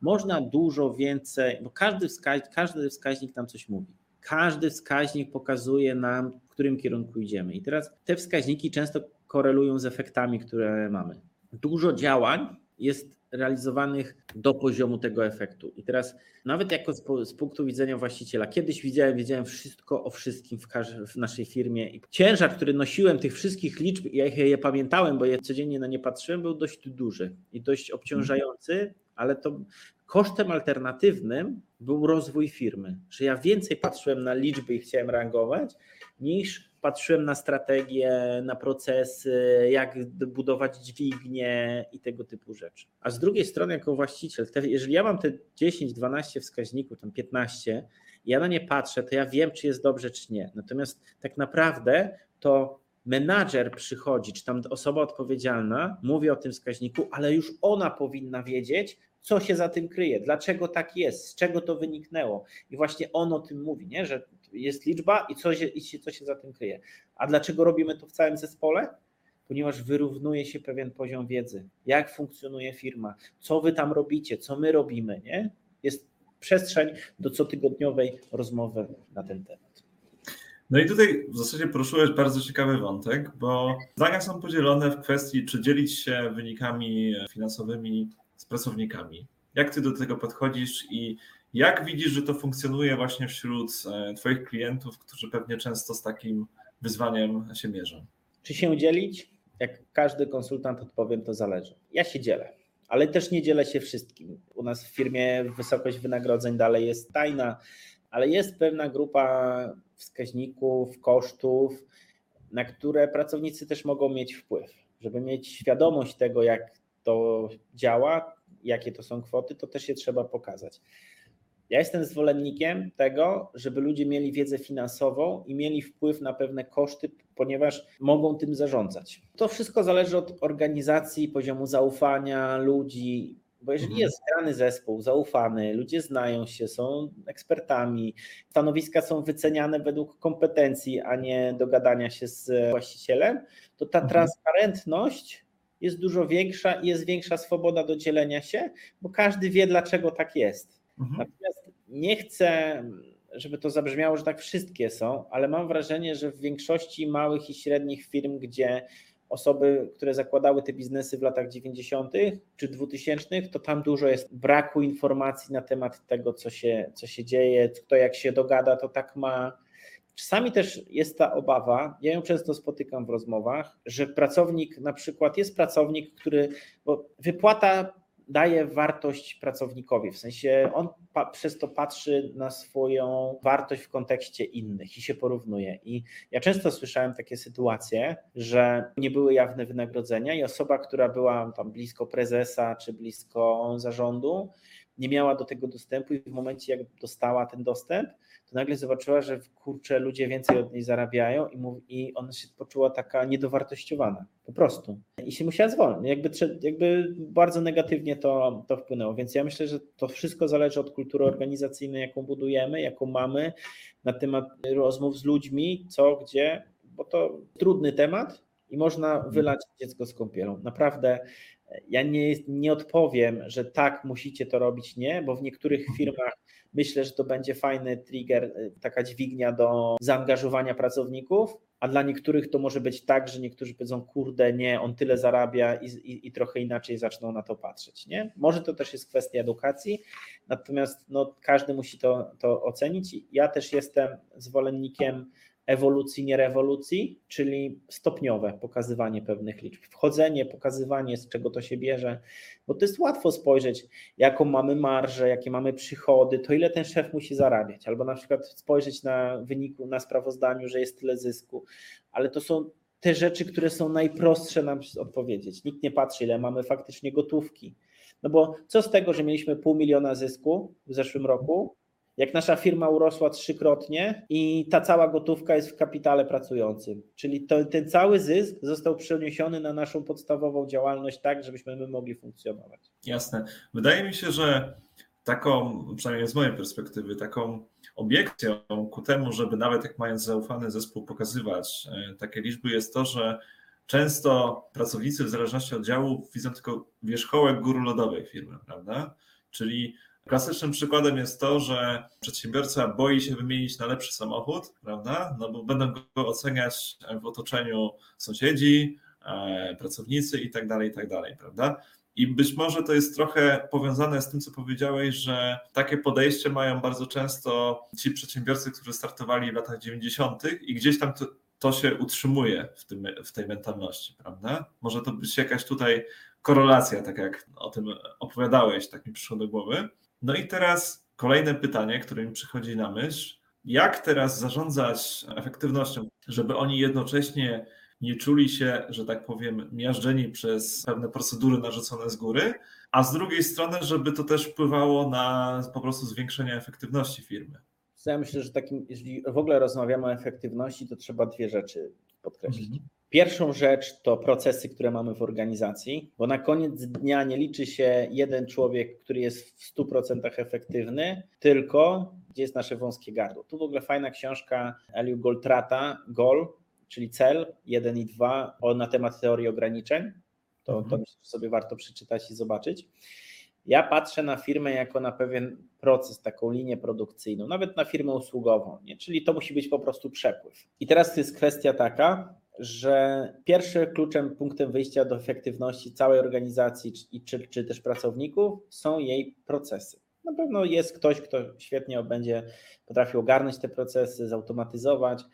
można dużo więcej, bo każdy, wskaźnik, każdy wskaźnik nam coś mówi. Każdy wskaźnik pokazuje nam, w którym kierunku idziemy. I teraz te wskaźniki często korelują z efektami, które mamy. Dużo działań jest realizowanych do poziomu tego efektu. I teraz nawet jako z, z, punktu widzenia właściciela, kiedyś widziałem, wiedziałem wszystko o wszystkim w, w, naszej firmie i ciężar, który nosiłem tych wszystkich liczb, ja je, je pamiętałem, bo codziennie na nie patrzyłem, był dość duży i dość obciążający, ale to kosztem alternatywnym był rozwój firmy, że ja więcej patrzyłem na liczby i chciałem rangować, niż patrzyłem na strategię, na procesy, jak budować dźwignie i tego typu rzeczy. A z drugiej strony, jako właściciel, te, jeżeli ja mam te 10, 12 wskaźników, tam 15, ja na nie patrzę, to ja wiem, czy jest dobrze, czy nie. Natomiast tak naprawdę to menadżer przychodzi, czy tam osoba odpowiedzialna mówi o tym wskaźniku, ale już ona powinna wiedzieć, co się za tym kryje, dlaczego tak jest, z czego to wyniknęło. I właśnie on o tym mówi, nie? że jest liczba i co się, i co się za tym kryje. A dlaczego robimy to w całym zespole? Ponieważ wyrównuje się pewien poziom wiedzy, jak funkcjonuje firma, co wy tam robicie, co my robimy. Nie? Jest przestrzeń do cotygodniowej rozmowy na ten temat. No i tutaj w zasadzie poruszyłeś bardzo ciekawy wątek, bo zdania są podzielone w kwestii, czy dzielić się wynikami finansowymi z pracownikami. Jak ty do tego podchodzisz i jak widzisz, że to funkcjonuje właśnie wśród e, Twoich klientów, którzy pewnie często z takim wyzwaniem się mierzą? Czy się dzielić? Jak każdy konsultant odpowiem, to zależy. Ja się dzielę, ale też nie dzielę się wszystkim. U nas w firmie wysokość wynagrodzeń dalej jest tajna, ale jest pewna grupa wskaźników, kosztów, na które pracownicy też mogą mieć wpływ. Żeby mieć świadomość tego, jak to działa, jakie to są kwoty, to też je trzeba pokazać. Ja jestem zwolennikiem tego, żeby ludzie mieli wiedzę finansową i mieli wpływ na pewne koszty, ponieważ mogą tym zarządzać. To wszystko zależy od organizacji, poziomu zaufania ludzi, bo jeżeli mhm. jest grany zespół, zaufany, ludzie znają się, są ekspertami, stanowiska są wyceniane według kompetencji, a nie dogadania się z właścicielem, to ta mhm. transparentność jest dużo większa i jest większa swoboda do dzielenia się, bo każdy wie, dlaczego tak jest. Mhm. Natomiast nie chcę, żeby to zabrzmiało, że tak wszystkie są, ale mam wrażenie, że w większości małych i średnich firm, gdzie osoby, które zakładały te biznesy w latach 90. czy 2000, to tam dużo jest braku informacji na temat tego, co się, co się dzieje, kto jak się dogada, to tak ma. Czasami też jest ta obawa, ja ją często spotykam w rozmowach, że pracownik na przykład jest pracownik, który, bo wypłata daje wartość pracownikowi, w sensie on pa, przez to patrzy na swoją wartość w kontekście innych i się porównuje. I ja często słyszałem takie sytuacje, że nie były jawne wynagrodzenia i osoba, która była tam blisko prezesa czy blisko zarządu, nie miała do tego dostępu i w momencie, jak dostała ten dostęp, nagle zobaczyła, że kurczę, ludzie więcej od niej zarabiają i, mów, i ona się poczuła taka niedowartościowana, po prostu. I się musiała zwolnić. Jakby, jakby bardzo negatywnie to, to wpłynęło. Więc ja myślę, że to wszystko zależy od kultury organizacyjnej, jaką budujemy, jaką mamy, na temat rozmów z ludźmi, co, gdzie, bo to trudny temat i można wylać dziecko z kąpielą. Naprawdę ja nie, nie odpowiem, że tak, musicie to robić, nie, bo w niektórych mhm. firmach myślę, że to będzie fajny trigger, y, taka dźwignia do zaangażowania pracowników, a dla niektórych to może być tak, że niektórzy powiedzą, kurde, nie, on tyle zarabia i, i, i, trochę inaczej zaczną na to patrzeć. Nie? Może to też jest kwestia edukacji, natomiast no, każdy musi to, to ocenić. Ja też jestem zwolennikiem ewolucji, nie rewolucji, czyli stopniowe pokazywanie pewnych liczb, wchodzenie, pokazywanie, z czego to się bierze, bo to jest łatwo spojrzeć, jaką mamy marżę, jakie mamy przychody, to ile ten szef musi zarabiać, albo na przykład spojrzeć na wyniku, na sprawozdaniu, że jest tyle zysku, ale to są te rzeczy, które są najprostsze nam odpowiedzieć. Nikt nie patrzy, ile mamy faktycznie gotówki. No bo co z tego, że mieliśmy pół miliona zysku w zeszłym roku, jak nasza firma urosła trzykrotnie i ta cała gotówka jest w kapitale pracującym. Czyli to, ten cały zysk został przeniesiony na naszą podstawową działalność tak, żebyśmy my mogli funkcjonować. Jasne. Wydaje mi się, że taką, przynajmniej z mojej perspektywy, taką obiekcją ku temu, żeby nawet jak mając zaufany zespół pokazywać e, takie liczby, jest to, że często pracownicy w zależności od działu widzą tylko wierzchołek góry lodowej firmy, prawda? Czyli klasycznym przykładem jest to, że przedsiębiorca boi się wymienić na lepszy samochód, prawda? No bo będą go oceniać w otoczeniu sąsiedzi, e, pracownicy i tak dalej, i tak dalej, prawda? I być może to jest trochę powiązane z tym, co powiedziałeś, że takie podejście mają bardzo często ci przedsiębiorcy, którzy startowali w latach 90. i gdzieś tam to, to się utrzymuje w, tym, w tej mentalności, prawda? Może to być jakaś tutaj korelacja, tak jak o tym opowiadałeś, tak mi przyszło do głowy. No i teraz kolejne pytanie, które mi przychodzi na myśl. Jak teraz zarządzać efektywnością, żeby oni jednocześnie nie czuli się, że tak powiem, miażdżeni przez pewne procedury narzucone z góry, a z drugiej strony, żeby to też wpływało na po prostu zwiększenie efektywności firmy. Ja myślę, że takim, jeżeli w ogóle rozmawiamy o efektywności, to trzeba dwie rzeczy podkreślić. Mhm. Pierwszą rzecz to procesy, które mamy w organizacji, bo na koniec dnia nie liczy się jeden człowiek, który jest w 100% efektywny, tylko gdzie jest nasze wąskie gardło. Tu w ogóle fajna książka Eliu Goltrata, Gol, czyli cel 1 i 2 o, na temat teorii ograniczeń. To, mhm. to że sobie warto przeczytać i zobaczyć. Ja patrzę na firmę jako na pewien proces, taką linię produkcyjną, nawet na firmę usługową, nie? czyli to musi być po prostu przepływ. I teraz jest kwestia taka, że pierwszym kluczem, punktem wyjścia do efektywności całej organizacji czy, czy, też pracowników są jej procesy. Na pewno jest ktoś, kto świetnie będzie potrafił ogarnąć te procesy, zautomatyzować,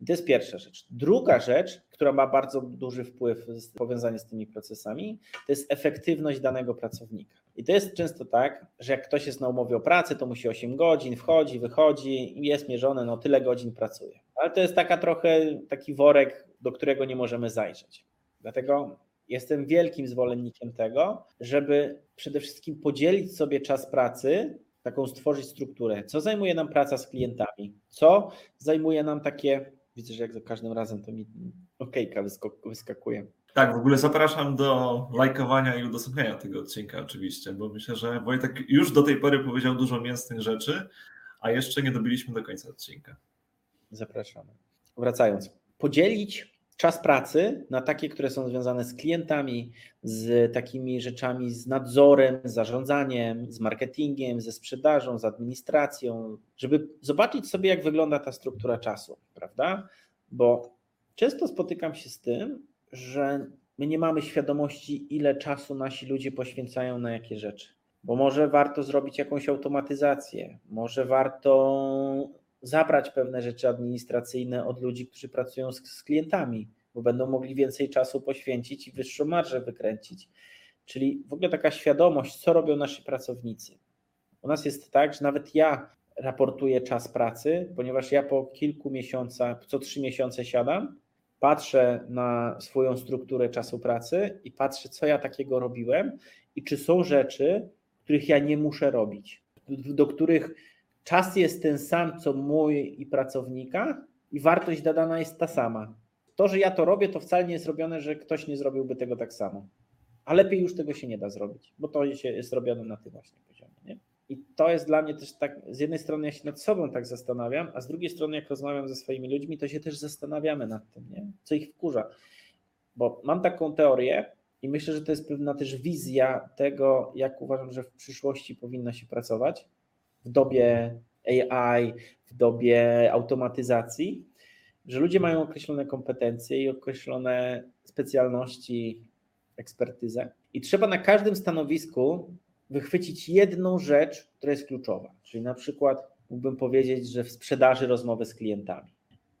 i to jest pierwsza rzecz. Druga rzecz, która ma bardzo duży wpływ powiązanie z tymi procesami, to jest efektywność danego pracownika. I to jest często tak, że jak ktoś jest na umowie o pracę, to musi 8 godzin, wchodzi, wychodzi i jest mierzone, no tyle godzin pracuje. Ale to jest taka trochę taki worek, do którego nie możemy zajrzeć. Dlatego jestem wielkim zwolennikiem tego, żeby przede wszystkim podzielić sobie czas pracy, taką stworzyć strukturę. Co zajmuje nam praca z klientami? Co zajmuje nam takie Widzę, że jak za każdym razem to mi okejka wyskakuje. Tak, w ogóle zapraszam do lajkowania i udostępniania tego odcinka oczywiście, bo myślę, że Wojtek już do tej pory powiedział dużo mięsnych rzeczy, a jeszcze nie dobiliśmy do końca odcinka. Zapraszamy. Wracając. Podzielić czas pracy na takie, które są związane z klientami, z takimi rzeczami, z nadzorem, z zarządzaniem, z marketingiem, ze sprzedażą, z administracją, żeby zobaczyć sobie, jak wygląda ta struktura czasu, prawda? Bo często spotykam się z tym, że my nie mamy świadomości, ile czasu nasi ludzie poświęcają na jakie rzeczy. Bo może warto zrobić jakąś automatyzację, może warto zabrać pewne rzeczy administracyjne od ludzi, którzy pracują z, z klientami, bo będą mogli więcej czasu poświęcić i wyższą marżę wykręcić. Czyli w ogóle taka świadomość, co robią nasi pracownicy. U nas jest tak, że nawet ja raportuję czas pracy, ponieważ ja po kilku miesiącach, co trzy miesiące siadam, patrzę na swoją strukturę czasu pracy i patrzę, co ja takiego robiłem i czy są rzeczy, których ja nie muszę robić, do których Czas jest ten sam, co mój i pracownika, i wartość dodana jest ta sama. To, że ja to robię, to wcale nie jest robione, że ktoś nie zrobiłby tego tak samo. A lepiej już tego się nie da zrobić, bo to się jest robione na tym właśnie poziomie. Nie? I to jest dla mnie też tak, z jednej strony ja się nad sobą tak zastanawiam, a z drugiej strony jak rozmawiam ze swoimi ludźmi, to się też zastanawiamy nad tym, nie? co ich wkurza. Bo mam taką teorię i myślę, że to jest pewna też wizja tego, jak uważam, że w przyszłości powinno się pracować w dobie AI, w dobie automatyzacji, że ludzie mają określone kompetencje i określone specjalności, ekspertyzę. I trzeba na każdym stanowisku wychwycić jedną rzecz, która jest kluczowa. Czyli na przykład mógłbym powiedzieć, że w sprzedaży rozmowy z klientami.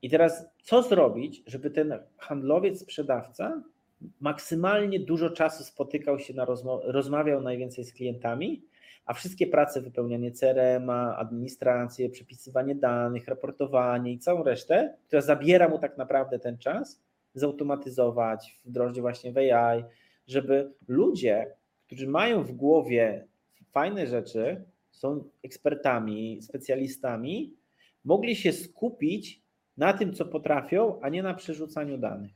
I teraz co zrobić, żeby ten handlowiec, sprzedawca maksymalnie dużo czasu spotykał się na rozmo- rozmawiał najwięcej z klientami, a wszystkie prace, wypełnianie CRM, administrację, przepisywanie danych, raportowanie i całą resztę, która zabiera mu tak naprawdę ten czas, zautomatyzować, wdrożyć właśnie w AI, żeby ludzie, którzy mają w głowie fajne rzeczy, są ekspertami, specjalistami, mogli się skupić na tym, co potrafią, a nie na przerzucaniu danych.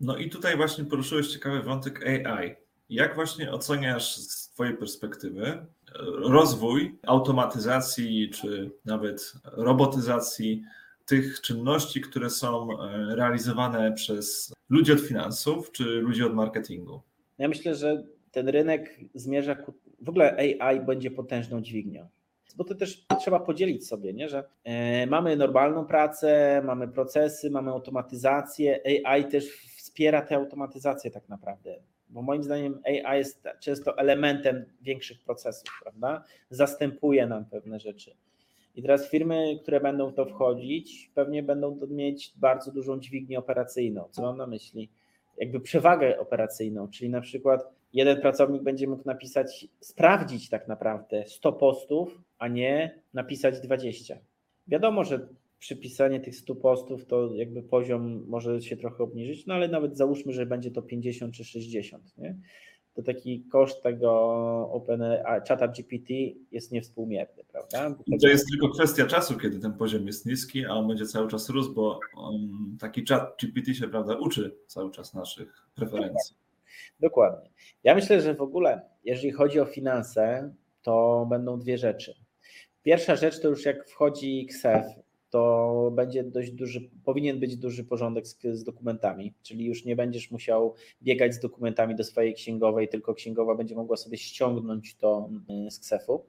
No i tutaj właśnie poruszyłeś ciekawy wątek AI. Jak właśnie oceniasz z Twojej perspektywy rozwój automatyzacji czy nawet robotyzacji tych czynności, które są e, realizowane przez ludzi od finansów czy ludzi od marketingu? Ja myślę, że ten rynek zmierza ku. W ogóle AI będzie potężną dźwignią. Bo to też trzeba podzielić sobie, nie? że e, mamy normalną pracę, mamy procesy, mamy automatyzację. AI też wspiera tę automatyzację tak naprawdę. Bo moim zdaniem AI jest często elementem większych procesów, prawda? Zastępuje nam pewne rzeczy. I teraz firmy, które będą w to wchodzić, pewnie będą mieć bardzo dużą dźwignię operacyjną. Co mam na myśli? Jakby przewagę operacyjną, czyli na przykład jeden pracownik będzie mógł napisać, sprawdzić tak naprawdę 100 postów, a nie napisać 20. Wiadomo, że przypisanie tych 100 postów to jakby poziom może się trochę obniżyć, no ale nawet załóżmy, że będzie to 50 czy 60. Nie? to taki koszt tego Open Chata GPT jest niewspółmierny, prawda? I to jest tylko kwestia czasu, kiedy ten poziom jest niski, a on będzie cały czas rósł, bo on, taki chat GPT się prawda, uczy cały czas naszych preferencji. Dokładnie. Ja myślę, że w ogóle, jeżeli chodzi o finanse, to będą dwie rzeczy. Pierwsza rzecz to już jak wchodzi XF, to będzie dość duży, powinien być duży porządek z, z, dokumentami, czyli już nie będziesz musiał biegać z dokumentami do swojej księgowej, tylko księgowa będzie mogła sobie ściągnąć to mm, z KSEF-u.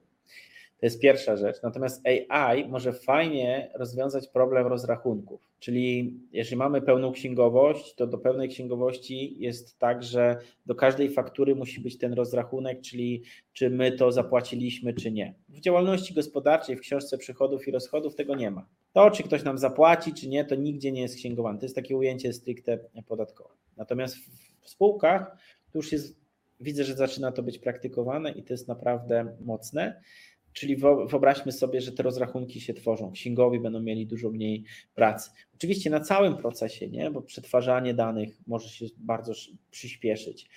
To jest pierwsza rzecz. Natomiast AI może fajnie rozwiązać problem rozrachunków. Czyli jeżeli mamy pełną księgowość, to do pełnej księgowości jest tak, że do każdej faktury musi być ten rozrachunek, czyli czy my to zapłaciliśmy, czy nie. W działalności gospodarczej, w książce przychodów i rozchodów tego nie ma. To, czy ktoś nam zapłaci, czy nie, to nigdzie nie jest księgowane. To jest takie ujęcie stricte podatkowe. Natomiast w spółkach to już jest, widzę, że zaczyna to być praktykowane i to jest naprawdę mocne. Czyli wyobraźmy sobie, że te rozrachunki się tworzą. Księgowi będą mieli dużo mniej pracy. Oczywiście na całym procesie, nie? bo przetwarzanie danych może się bardzo przyspieszyć.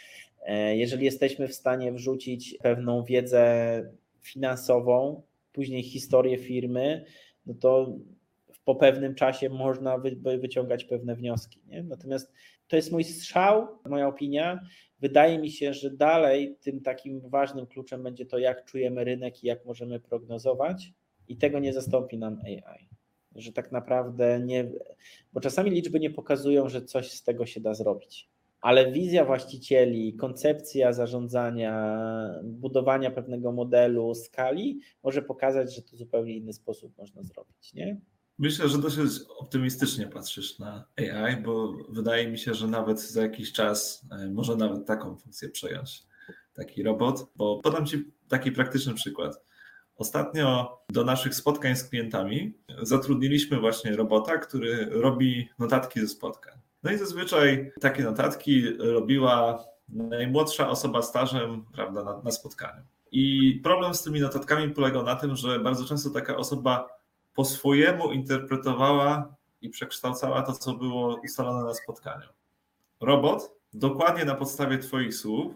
E, jeżeli jesteśmy w stanie wrzucić pewną wiedzę finansową, później historię firmy, no to po pewnym czasie można wyciągać pewne wnioski. Nie? Natomiast to jest mój strzał, moja opinia. Wydaje mi się, że dalej tym takim ważnym kluczem będzie to, jak czujemy rynek i jak możemy prognozować, i tego nie zastąpi nam AI. Że tak naprawdę nie, bo czasami liczby nie pokazują, że coś z tego się da zrobić. Ale wizja właścicieli, koncepcja zarządzania, budowania pewnego modelu, skali może pokazać, że to zupełnie inny sposób można zrobić. Nie? Myślę, że dosyć optymistycznie patrzysz na AI, bo wydaje mi się, że nawet za jakiś czas e, może nawet taką funkcję przejąć taki robot, bo podam Ci taki praktyczny przykład. Ostatnio do naszych spotkań z klientami zatrudniliśmy właśnie robota, który robi notatki ze spotkań. No i zazwyczaj takie notatki robiła najmłodsza osoba stażem prawda, na, na spotkaniu. I problem z tymi notatkami polegał na tym, że bardzo często taka osoba po swojemu interpretowała i przekształcała to, co było ustalone na spotkaniu. Robot dokładnie na podstawie Twoich słów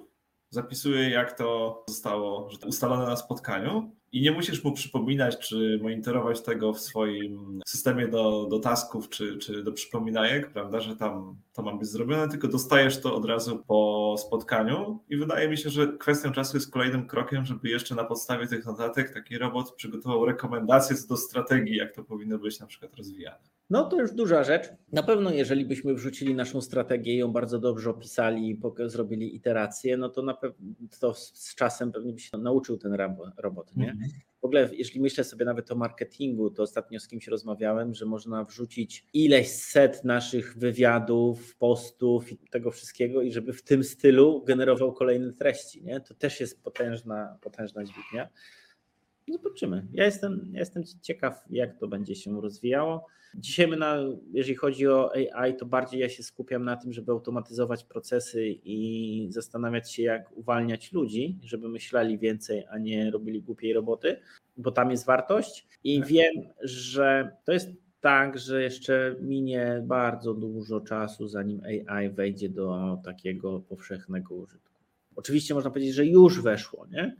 zapisuje, jak to zostało ustalone na spotkaniu i nie musisz mu przypominać, czy monitorować tego w swoim systemie do, do tasków, czy, czy do przypominajek, prawda, że tam to ma być zrobione, tylko dostajesz to od razu po spotkaniu i wydaje mi się, że kwestią czasu jest kolejnym krokiem, żeby jeszcze na podstawie tych notatek taki robot przygotował rekomendacje co do strategii, jak to powinno być na przykład rozwijane. No to już duża rzecz. Na pewno, jeżeli byśmy wrzucili naszą strategię i ją bardzo dobrze opisali, zrobili iterację, no to na pewno to z czasem pewnie by się nauczył ten robot. Nie? Mhm. W ogóle, jeśli myślę sobie nawet o marketingu, to ostatnio z kimś rozmawiałem, że można wrzucić ileś set naszych wywiadów, postów i tego wszystkiego, i żeby w tym stylu generował kolejne treści. Nie? To też jest potężna, potężna dźwignia. Zobaczymy. Ja jestem, ja jestem ciekaw, jak to będzie się rozwijało. Dzisiaj, my na, jeżeli chodzi o AI, to bardziej ja się skupiam na tym, żeby automatyzować procesy i zastanawiać się, jak uwalniać ludzi, żeby myśleli więcej, a nie robili głupiej roboty, bo tam jest wartość. I tak. wiem, że to jest tak, że jeszcze minie bardzo dużo czasu, zanim AI wejdzie do takiego powszechnego użytku. Oczywiście można powiedzieć, że już weszło, nie?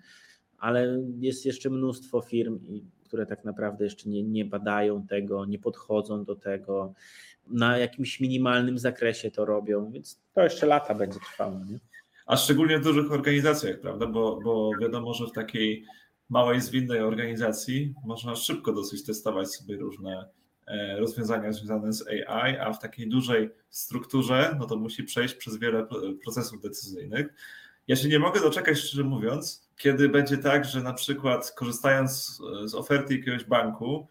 Ale jest jeszcze mnóstwo firm, które tak naprawdę jeszcze nie, nie badają tego, nie podchodzą do tego, na jakimś minimalnym zakresie to robią, więc to jeszcze lata będzie trwało. Nie? A szczególnie w dużych organizacjach, prawda? Bo, bo wiadomo, że w takiej małej, zwinnej organizacji można szybko dosyć testować sobie różne e, rozwiązania związane z AI, a w takiej dużej strukturze, no to musi przejść przez wiele procesów decyzyjnych. Ja się nie mogę doczekać, szczerze mówiąc, kiedy będzie tak, że na przykład korzystając z oferty jakiegoś banku,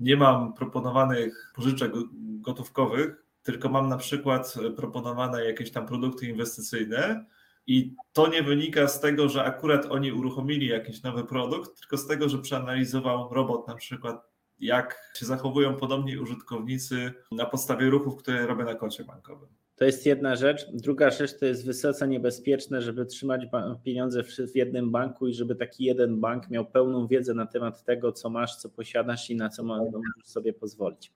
nie mam proponowanych pożyczek gotówkowych, tylko mam na przykład proponowane jakieś tam produkty inwestycyjne, i to nie wynika z tego, że akurat oni uruchomili jakiś nowy produkt, tylko z tego, że przeanalizował robot na przykład, jak się zachowują podobni użytkownicy na podstawie ruchów, które robię na koncie bankowym. To jest jedna rzecz. Druga rzecz to jest wysoce niebezpieczne, żeby trzymać pieniądze w jednym banku i żeby taki jeden bank miał pełną wiedzę na temat tego, co masz, co posiadasz i na co możesz sobie pozwolić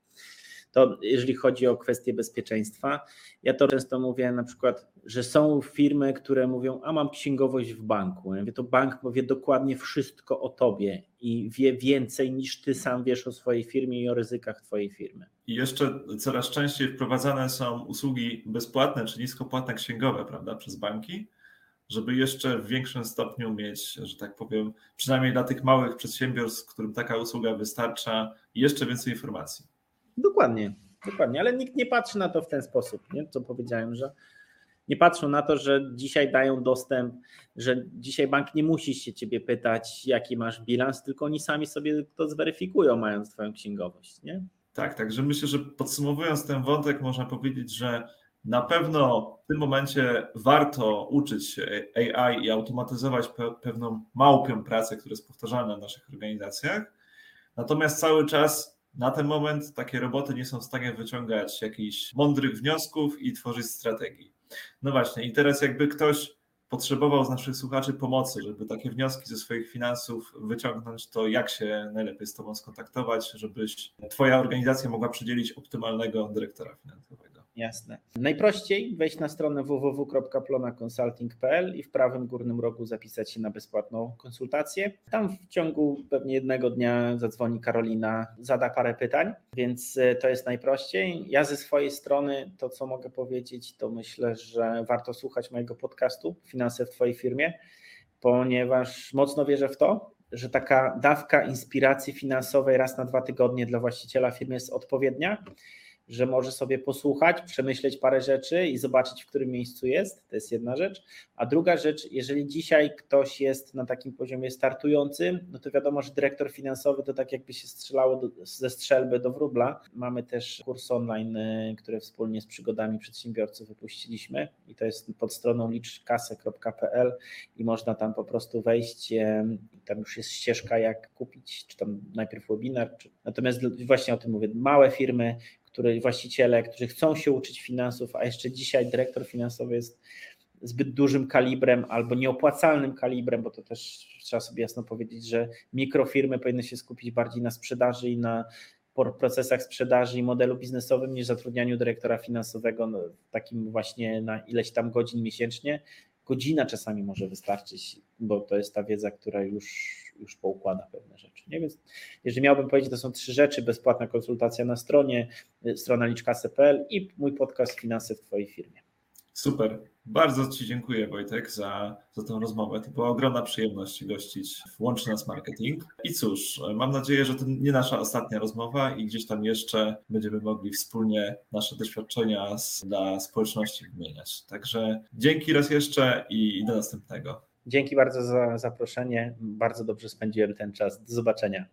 to jeżeli chodzi o kwestie bezpieczeństwa, ja to często mówię na przykład, że są firmy, które mówią, a mam księgowość w banku. Ja mówię, to bank wie dokładnie wszystko o tobie i wie więcej niż ty sam wiesz o swojej firmie i o ryzykach twojej firmy. I jeszcze coraz częściej wprowadzane są usługi bezpłatne czy niskopłatne księgowe, prawda, przez banki, żeby jeszcze w większym stopniu mieć, że tak powiem, przynajmniej dla tych małych przedsiębiorstw, którym taka usługa wystarcza, jeszcze więcej informacji. Dokładnie, dokładnie, ale nikt nie patrzy na to w ten sposób, nie? co powiedziałem, że nie patrzą na to, że dzisiaj dają dostęp, że dzisiaj bank nie musi się ciebie pytać, jaki masz bilans, tylko oni sami sobie to zweryfikują, mając twoją księgowość. Nie? Tak, także myślę, że podsumowując ten wątek, można powiedzieć, że na pewno w tym momencie warto uczyć się AI i automatyzować pewną małpią pracę, która jest powtarzalna w naszych organizacjach. Natomiast cały czas na ten moment takie roboty nie są w stanie wyciągać jakichś mądrych wniosków i tworzyć strategii. No właśnie, i teraz jakby ktoś potrzebował z naszych słuchaczy pomocy, żeby takie wnioski ze swoich finansów wyciągnąć, to jak się najlepiej z Tobą skontaktować, żebyś Twoja organizacja mogła przydzielić optymalnego dyrektora finansowego? Jasne. Najprościej wejść na stronę www.plonaconsulting.pl i w prawym górnym rogu zapisać się na bezpłatną konsultację. Tam w ciągu pewnie jednego dnia zadzwoni Karolina, zada parę pytań, więc e, to jest najprościej. Ja ze swojej strony to, co mogę powiedzieć, to myślę, że warto słuchać mojego podcastu Finanse w Twojej firmie, ponieważ mocno wierzę w to, że taka dawka inspiracji finansowej raz na dwa tygodnie dla właściciela firmy jest odpowiednia że może sobie posłuchać, przemyśleć parę rzeczy i zobaczyć, w którym miejscu jest. To jest jedna rzecz. A druga rzecz, jeżeli dzisiaj ktoś jest na takim poziomie startującym, no to wiadomo, że dyrektor finansowy to tak jakby się strzelało do, ze strzelby do wróbla. Mamy też kurs online, który wspólnie z przygodami przedsiębiorców wypuściliśmy i to jest pod stroną liczkasę.pl i można tam po prostu wejść. Tam już jest ścieżka, jak kupić, czy tam najpierw webinar. Czy... Natomiast właśnie o tym mówię, małe firmy, które właściciele, którzy chcą się uczyć finansów, a jeszcze dzisiaj dyrektor finansowy jest zbyt dużym kalibrem albo nieopłacalnym kalibrem, bo to też trzeba sobie jasno powiedzieć, że mikrofirmy powinny się skupić bardziej na sprzedaży i na procesach sprzedaży i modelu biznesowym niż zatrudnianiu dyrektora finansowego no, takim właśnie na ileś tam godzin miesięcznie. Godzina czasami może wystarczyć, bo to jest ta wiedza, która już już poukłada pewne rzeczy. Nie? Więc jeżeli miałbym powiedzieć, to są trzy rzeczy, bezpłatna konsultacja na stronie, y, strona liczkasy.pl i mój podcast Finanse w Twojej firmie. Super. Bardzo Ci dziękuję Wojtek za, za tę rozmowę. To była ogromna przyjemność gościć w Łączy Nas Marketing. I cóż, mam nadzieję, że to nie nasza ostatnia rozmowa i gdzieś tam jeszcze będziemy mogli wspólnie nasze doświadczenia dla społeczności wymieniać. Także dzięki raz jeszcze i do następnego. Dzięki bardzo za zaproszenie. Bardzo dobrze spędziłem ten czas. Do zobaczenia.